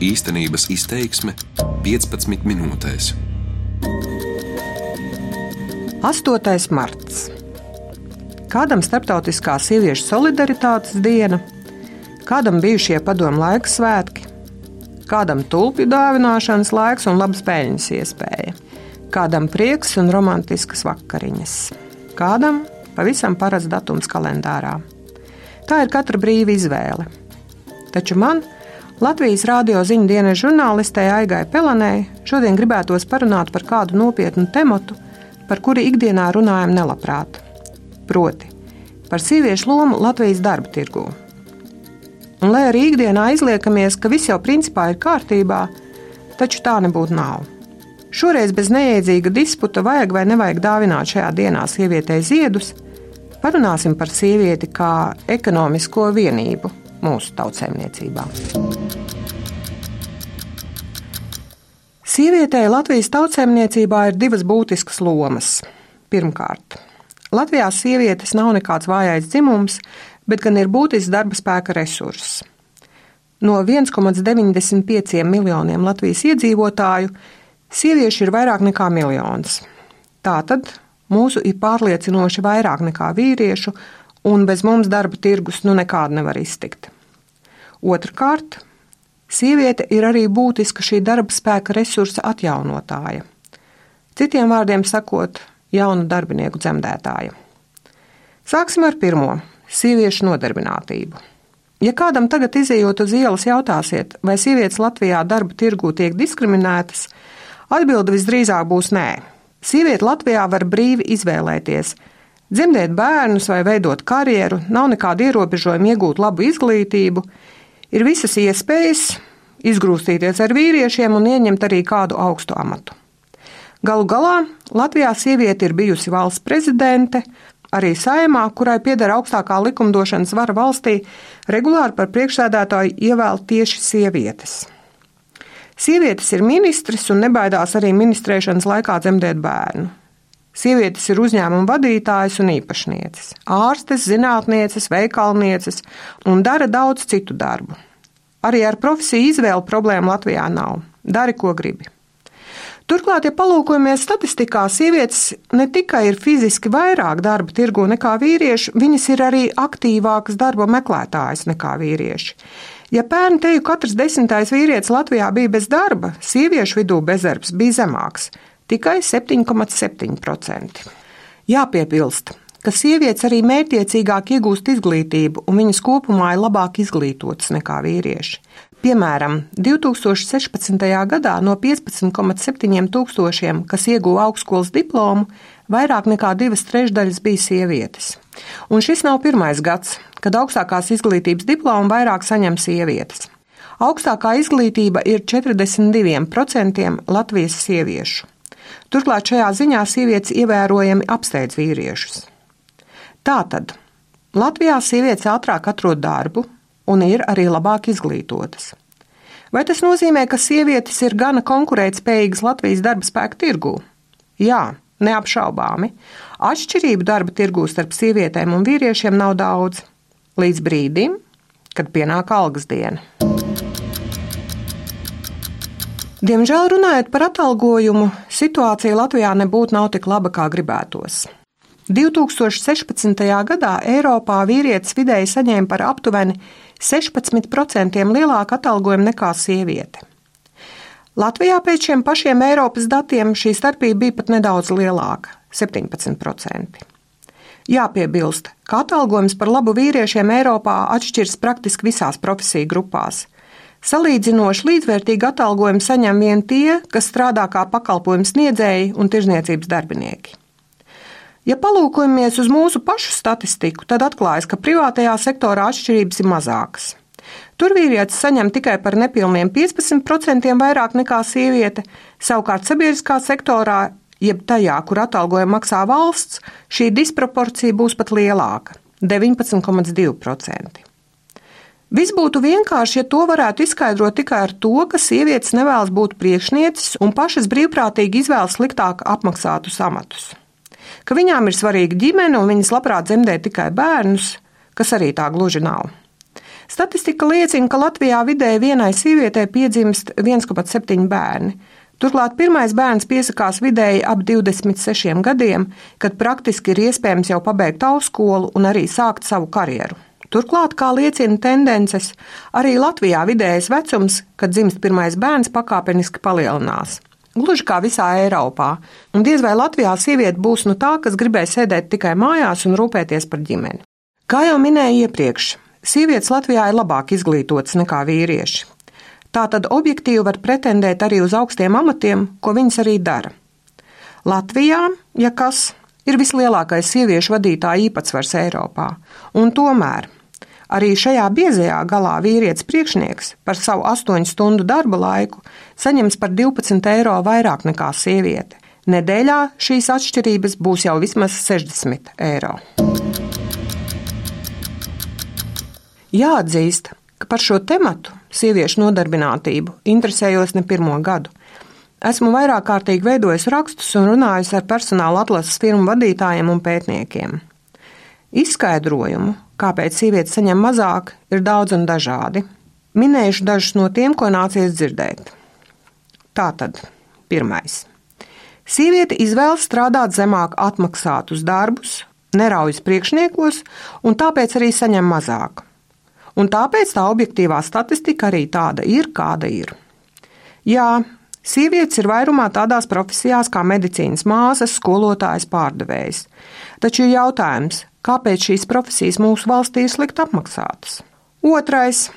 Īstenības izteiksme 15 minūtēs. 8. marts. Kādam starptautiskā sieviešu solidaritātes diena, kādam bijušie padomu laika svētki, kādam tulpju dāvināšanas laiks un labas peļņas iespēja, kādam prieks un romantiskas vakariņas, kādam pavisam parasts datums kalendārā. Tā ir katra brīva izvēle. Taču man, Latvijas rādio ziņu dienas žurnālistei Aigai Pelanē, šodien gribētos parunāt par kādu nopietnu tematu, par kuru ikdienā runājam nelabprāt. Proti, par sieviešu lomu Latvijas darba tirgū. Un, lai arī ikdienā izliekamies, ka viss jau principā ir kārtībā, taču tā nebūtu nav. Šoreiz bez neiedzīga disputa, vajag vai nevajag dāvināt šajā dienā sievietei ziedus, parunāsim par sievieti kā ekonomisko vienību mūsu tautsēmniecībā. Sievietei Latvijas tautsēmniecībā ir divas būtiskas lomas. Pirmkārt, Latvijā sievietes nav nekāds vājais dzimums, bet gan ir būtisks darba spēka resurss. No 1,95 miljoniem Latvijas iedzīvotāju sieviešu ir vairāk nekā miljons. Tātad mūsu ir pārliecinoši vairāk nekā vīriešu, un bez mums darba tirgus nu nekādu nevar iztikt. Otrakārt, sieviete ir arī būtiska šī darba spēka resursa atjaunotāja. Citiem vārdiem sakot, jaunu darbinieku dzemdētāja. Sāksim ar pirmo - sieviešu nodarbinātību. Ja kādam tagad izējot uz ielas jautāsiet, vai sievietes Latvijā darba tirgū tiek diskriminētas, atbilde visdrīzāk būs nē. Sieviete Latvijā var brīvi izvēlēties, Dzemdēt bērnus vai veidot karjeru, nav nekāda ierobežojuma iegūt labu izglītību, ir visas iespējas izgrūstīties ar vīriešiem un ieņemt arī kādu augstu amatu. Galu galā Latvijā sieviete ir bijusi valsts prezidente, arī saimā, kurai pieder augstākā likumdošanas vara valstī, regulāri par priekšsēdētāju ievēl tieši sievietes. Sievietes ir ministrs un nebaidās arī ministrēšanas laikā dzemdēt bērnu. Sievietes ir uzņēmuma vadītājas un īpašnieces, ārstes, zinātnieces, veikalnieces un dara daudz citu darbu. Arī ar profesiju izvēli problēmu Latvijā nav. Dari, ko gribi. Turklāt, ja palūkojamies statistikā, sievietes ne tikai ir fiziski vairāk darba tirgu nekā vīrieši, viņas ir arī aktīvākas darba meklētājas nekā vīrieši. Ja pērn teju katrs desmitais vīrietis Latvijā bija bez darba, sieviešu vidū bezdarbs bija zemāks tikai 7,7%. Jāpiebilst, ka sievietes arī mērķiecīgāk iegūst izglītību, un viņas kopumā ir labāk izglītotas nekā vīrieši. Piemēram, 2016. gadā no 15,7 tūkstošiem, kas ieguva augstskolas diplomu, vairāk nekā divas trešdaļas bija sievietes. Un šis nav pirmais gads, kad augstākās izglītības diplomu vairāk saņem sievietes. Augstākā izglītība ir 42% Latvijas sieviešu. Turklāt šajā ziņā sievietes ievērojami apsteidz vīriešus. Tātad Latvijā sievietes ātrāk atrod darbu un ir arī labāk izglītotas. Vai tas nozīmē, ka sievietes ir gana konkurētspējīgas Latvijas darba spēka tirgū? Jā, neapšaubāmi. Atšķirību darba tirgū starp sievietēm un vīriešiem nav daudz. Līdz brīdim, kad pienāk algas diena. Diemžēl runājot par atalgojumu, situācija Latvijā nebūtu nav tik laba, kā gribētos. 2016. gadā Eiropā vīrietis vidēji saņēma par aptuveni 16% lielāku atalgojumu nekā sieviete. Latvijā pēc šiem pašiem Eiropas datiem šī starpība bija pat nedaudz lielāka - 17%. Jāpiebilst, ka atalgojums par labu vīriešiem Eiropā atšķiras praktiski visās profesiju grupās. Salīdzinoši līdzvērtīgu atalgojumu saņem vien tie, kas strādā kā pakalpojumu sniedzēji un tirzniecības darbinieki. Ja palūkojamies uz mūsu pašu statistiku, tad atklājas, ka privātajā sektorā atšķirības ir mazākas. Tur vīrietis saņem tikai par nepilniem 15% vairāk nekā sieviete, savukārt sabiedriskā sektorā, jeb tajā, kur atalgojumu maksā valsts, šī disproporcija būs pat lielāka - 19,2%. Viss būtu vienkārši, ja to varētu izskaidrot tikai ar to, ka sievietes nevēlas būt priekšnieces un pašas brīvprātīgi izvēlas sliktāk apmaksātus amatus. Ka viņām ir svarīga ģimene un viņas labprāt dzemdē tikai bērnus, kas arī tā gluži nav. Statistika liecina, ka Latvijā vidēji vienai sievietei piedzimst 1,7 bērni. Turklāt pirmais bērns piesakās vidēji ap 26 gadiem, kad praktiski ir iespējams jau pabeigt augstskolu un arī sākt savu karjeru. Turklāt, kā liecina tendences, arī Latvijā vidējais vecums, kad dzimst pirmais bērns, pakāpeniski palielinās. Gluži kā visā Eiropā, un diez vai Latvijā sieviete būs no tā, kas gribēja sēdēt tikai mājās un rūpēties par ģimeni. Kā jau minēju iepriekš, sievietes Latvijā ir labāk izglītotas nekā vīrieši. Tā tad objektīvi var pretendēt arī uz augstiem amatiem, ko viņas arī dara. Latvijā, ja kas, ir vislielākais sieviešu vadītāja īpatsvars Eiropā, un tomēr arī šajā biezajā galā vīrietis priekšnieks par savu 8 stundu darba laiku saņems par 12 eiro vairāk nekā sieviete. Nedēļā šīs atšķirības būs jau vismaz 60 eiro. Jāatzīst, ka par šo tematu, sieviešu nodarbinātību, interesējos ne pirmo gadu. Esmu vairāk kārtīgi veidojis rakstus un runājis ar personāla atlases firmu vadītājiem un pētniekiem. Izskaidrojumu, kāpēc sievietes saņem mazāk, ir daudz un dažādi. Minējuši dažus no tiem, ko nācies dzirdēt. Tātad, pirmais. Sieviete izvēlas strādāt zemāk atmaksātus darbus, neraujas priekšniekos un tāpēc arī saņem mazāk un tāpēc tā objektīvā statistika arī tāda ir, kāda ir. Jā, sievietes ir vairumā tādās profesijās kā medicīnas māsas, skolotājas, pārdevējs. Taču ir jautājums, kāpēc šīs profesijas mūsu valstī ir slikti apmaksātas? Otrais.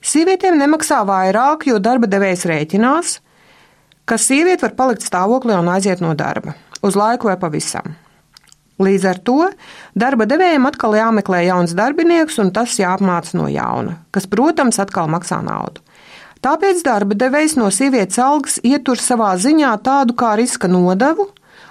Sievietēm nemaksā vairāk, jo darba devējs rēķinās, ka sieviete var palikt stāvoklī un aiziet no darba uz laiku vai pavisam. Līdz ar to darba devējiem atkal jāmeklē jauns darbinieks, un tas jāapmāca no jauna, kas, protams, atkal maksā naudu. Tāpēc darba devējs no sievietes algas ietur savā ziņā tādu kā riska nodevu,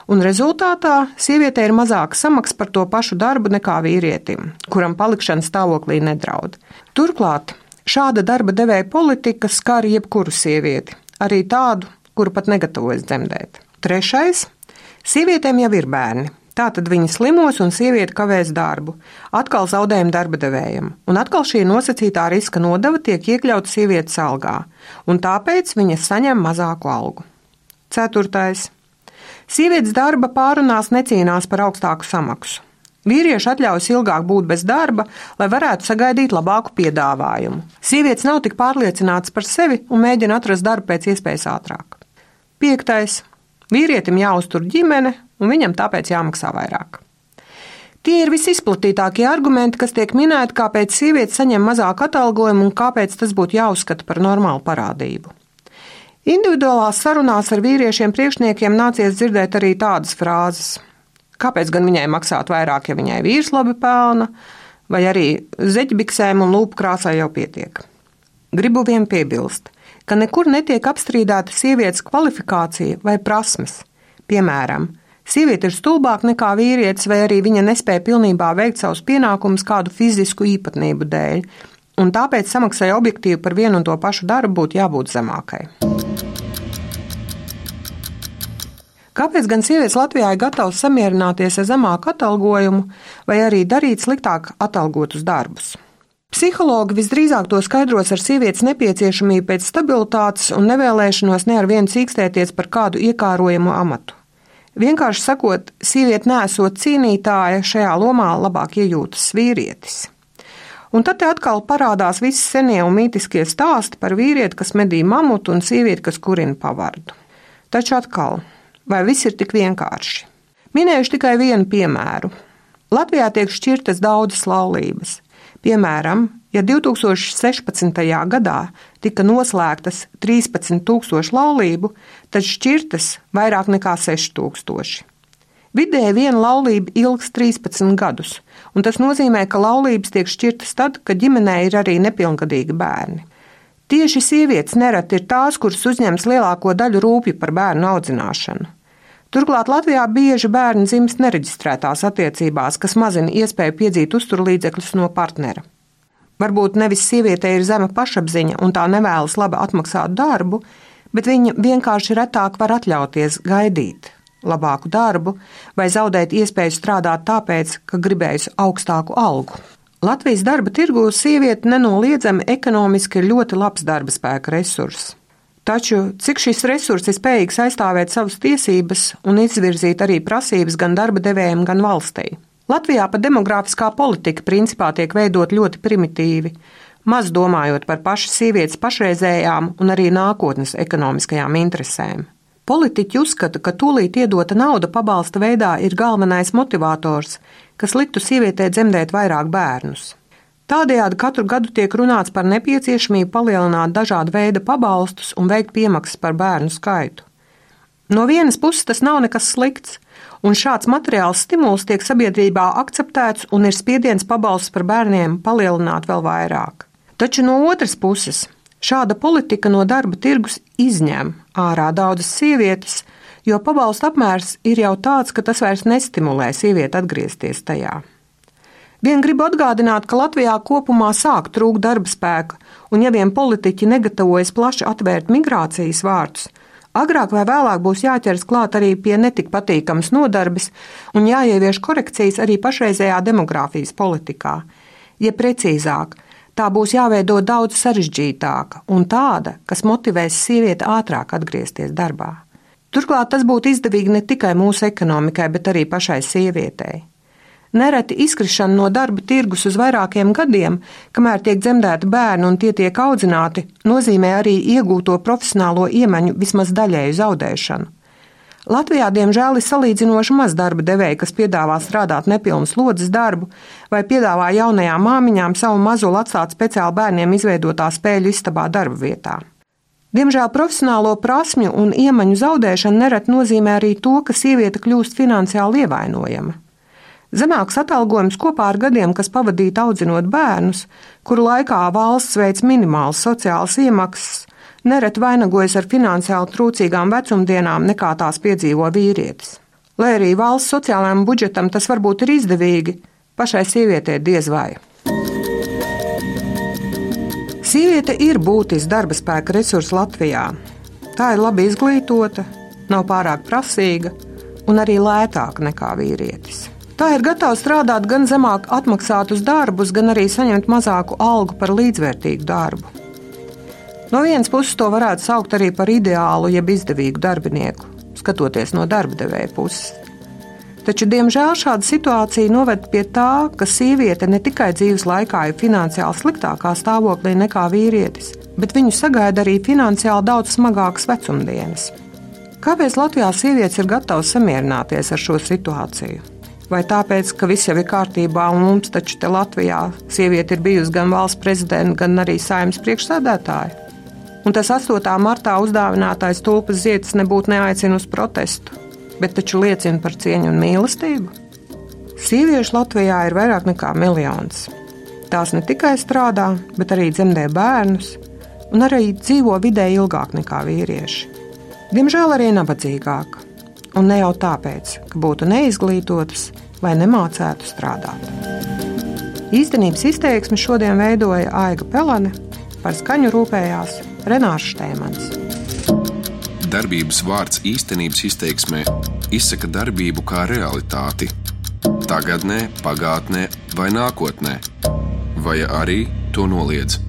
un rezultātā sievietei ir mazāka samaksa par to pašu darbu nekā vīrietim, kuram palikšana stāvoklī nedraud. Turklāt šāda darba devēja politika skar jebkuru sievieti, arī tādu, kuru pat negatavojas dzemdēt. Trešais - sievietēm jau ir bērni. Tātad viņa slimos un sieviete kavēs darbu. Atkal zaudējumi darba devējiem. Un atkal šī nosacītā riska nodeva tiek iekļauta sievietes algā, un tāpēc viņa saņem mazāku algu. Ceturtais. Sievietes darba pārunās necīnās par augstāku samaksu. Vīrieši atļaujas ilgāk būt bez darba, lai varētu sagaidīt labāku piedāvājumu. Sievietes nav tik pārliecinātas par sevi un mēģina atrast darbu pēc iespējas ātrāk. Piektais. Vīrietim jāuztur ģimene, un viņam tāpēc jāmaksā vairāk. Tie ir visizplatītākie argumenti, kas tiek minēti, kāpēc sieviete saņem mazāku atalgojumu un kāpēc tas būtu jāuzskata par normālu parādību. Individuālās sarunās ar vīriešiem priekšniekiem nācies dzirdēt arī tādas frāzes: Kāpēc gan viņai maksāt vairāk, ja viņai vīrs labi pelna, vai arī zeķbiksēm un lūpu krāsai jau pietiek? Gribu vien piebilst, ka nekur netiek apstrīdēta sievietes kvalifikācija vai prasmes. Piemēram, Sieviete ir stulbāka nekā vīrietis, vai arī viņa nespēja pilnībā veikt savus pienākumus kādu fizisku īpatnību dēļ, un tāpēc samaksai objektīvi par vienu un to pašu darbu būtu jābūt zemākai. Kāpēc gan sievietes Latvijā ir gatavas samierināties ar zemāku atalgojumu vai arī darīt sliktāk atalgotus darbus? Psihologi visdrīzāk to skaidros ar sievietes nepieciešamību pēc stabilitātes un nevēlēšanos ne ar vienu cīkstēties par kādu iekārojamu amatu. Vienkārši sakot, sieviete nesot cīnītāja, šajā lomā labāk iejūtas vīrietis. Un tad atkal parādās visi senie un mītiskie stāsti par vīrieti, kas medī mamutu un sievieti, kas kurina pavardu. Taču atkal, vai viss ir tik vienkārši? Minējuši tikai vienu piemēru. Latvijā tiek šķirtas daudzas laulības. Piemēram, ja 2016. gadā tika noslēgtas 13,000 laulību, tad šķirtas vairāk nekā 6,000. Vidēji viena laulība ilgs 13 gadus, un tas nozīmē, ka laulības tiek šķirtas tad, kad ģimenē ir arī nepilngadīgi bērni. Tieši sievietes nereti ir tās, kuras uzņems lielāko daļu rūpju par bērnu audzināšanu. Turklāt Latvijā bieži bērni dzimst nereģistrētās attiecībās, kas mazina iespēju piedzīt uzturlīdzekļus no partnera. Varbūt nevis sievietei ir zema pašapziņa un tā nevēlas labi atmaksāt darbu, bet viņa vienkārši retāk var atļauties gaidīt labāku darbu vai zaudēt iespēju strādāt tāpēc, ka gribējusi augstāku algu. Latvijas darba tirgū sieviete nenoliedzami ekonomiski ir ļoti labs darba spēka resurss. Taču cik šis resurs ir spējīgs aizstāvēt savas tiesības un izvirzīt arī prasības gan darba devējiem, gan valstī? Latvijā pat demogrāfiskā politika principā tiek veidot ļoti primitīvi, maz domājot par pašas sievietes pašreizējām un arī nākotnes ekonomiskajām interesēm. Politiķi uzskata, ka tūlīt iedota nauda pabalsta veidā ir galvenais motivators, kas liktu sievietē dzemdēt vairāk bērnus. Tādējādi katru gadu tiek runāts par nepieciešamību palielināt dažādu veidu pabalstus un veikt piemaksas par bērnu skaitu. No vienas puses tas nav nekas slikts, un šāds materiāls stimuls tiek sabiedrībā akceptēts un ir spiediens pabalstus par bērniem palielināt vēl vairāk. Taču no otras puses Šāda politika no darba tirgus izņem ārā daudzas sievietes, jo pabalstu apmērs ir jau tāds, ka tas vairs nestimulē sievieti atgriezties tajā. Vien gribu atgādināt, ka Latvijā kopumā sāk trūkt darba spēka, un ja vien politiķi negatavojas plaši atvērt migrācijas vārtus, agrāk vai vēlāk būs jāķers klāt arī pie netik patīkamas nodarbes un jāievieš korekcijas arī pašreizējā demogrāfijas politikā. Ja precīzāk, Tā būs jāveido daudz sarežģītāka un tāda, kas motivēs sievieti ātrāk atgriezties darbā. Turklāt tas būtu izdevīgi ne tikai mūsu ekonomikai, bet arī pašai sievietei. Nereti izkrišana no darba tirgus uz vairākiem gadiem, kamēr tiek dzemdēti bērni un tie tiek audzināti, nozīmē arī iegūto profesionālo iemaņu vismaz daļēju zaudēšanu. Latvijā, diemžēl, ir salīdzinoši maz darba devēja, kas piedāvā strādāt nepilnu slodzes darbu, vai piedāvā jaunajām māmiņām savu mazuli atstāt speciāli bērniem izveidotā spēļu istabā darba vietā. Diemžēl profesionālo prasmju un iemaņu zaudēšana nereti nozīmē arī to, ka sieviete kļūst finansiāli ievainojama. Zemāks atalgojums kopā ar gadiem, kas pavadīti audzinot bērnus, kuru laikā valsts veids minimālas sociālas iemaksas, nereti vainagojas ar finansiāli trūcīgām vecumdienām, nekā tās piedzīvo vīrietis. Lai arī valsts sociālajiem budžetam tas varbūt ir izdevīgi, pašai sievietei diez vai. Sieviete ir būtisks darba spēka resurs Latvijā. Tā ir labi izglītota, nav pārāk prasīga un arī lētāka nekā vīrietis. Tā ir gatava strādāt gan zemāk atmaksātus darbus, gan arī saņemt mazāku algu par līdzvērtīgu darbu. No vienas puses to varētu saukt arī par ideālu, jeb izdevīgu darbinieku, skatoties no darba devēja puses. Taču, diemžēl, šāda situācija noved pie tā, ka sieviete ne tikai dzīves laikā ir finansiāli sliktākā stāvoklī nekā vīrietis, bet viņu sagaida arī finansiāli daudz smagākas vecumdienas. Kāpēc Latvijā sievietes ir gatavas samierināties ar šo situāciju? Vai tāpēc, ka viss jau ir kārtībā, un mums taču te Latvijā sieviete ir bijusi gan valsts prezidenta, gan arī saimnes priekšsēdētāja? un tas 8. martā uzdāvinātais tulpas zieds nebūtu neaicina uz protestu, bet taču liecina par cieņu un mīlestību. Sieviešu Latvijā ir vairāk nekā miljons. Tās ne tikai strādā, bet arī dzemdē bērnus, un arī dzīvo vidē ilgāk nekā vīrieši. Diemžēl arī nabadzīgāk, un ne jau tāpēc, ka būtu neizglītotas vai nemācētu strādāt. Īstenības izteiksmi šodien veidoja Aiga Pelane, par skaņu rūpējās Renārs Štēmans. Darbības vārds īstenības izteiksmē izsaka darbību kā realitāti. Tagatnē, pagātnē vai nākotnē, vai arī to noliedz.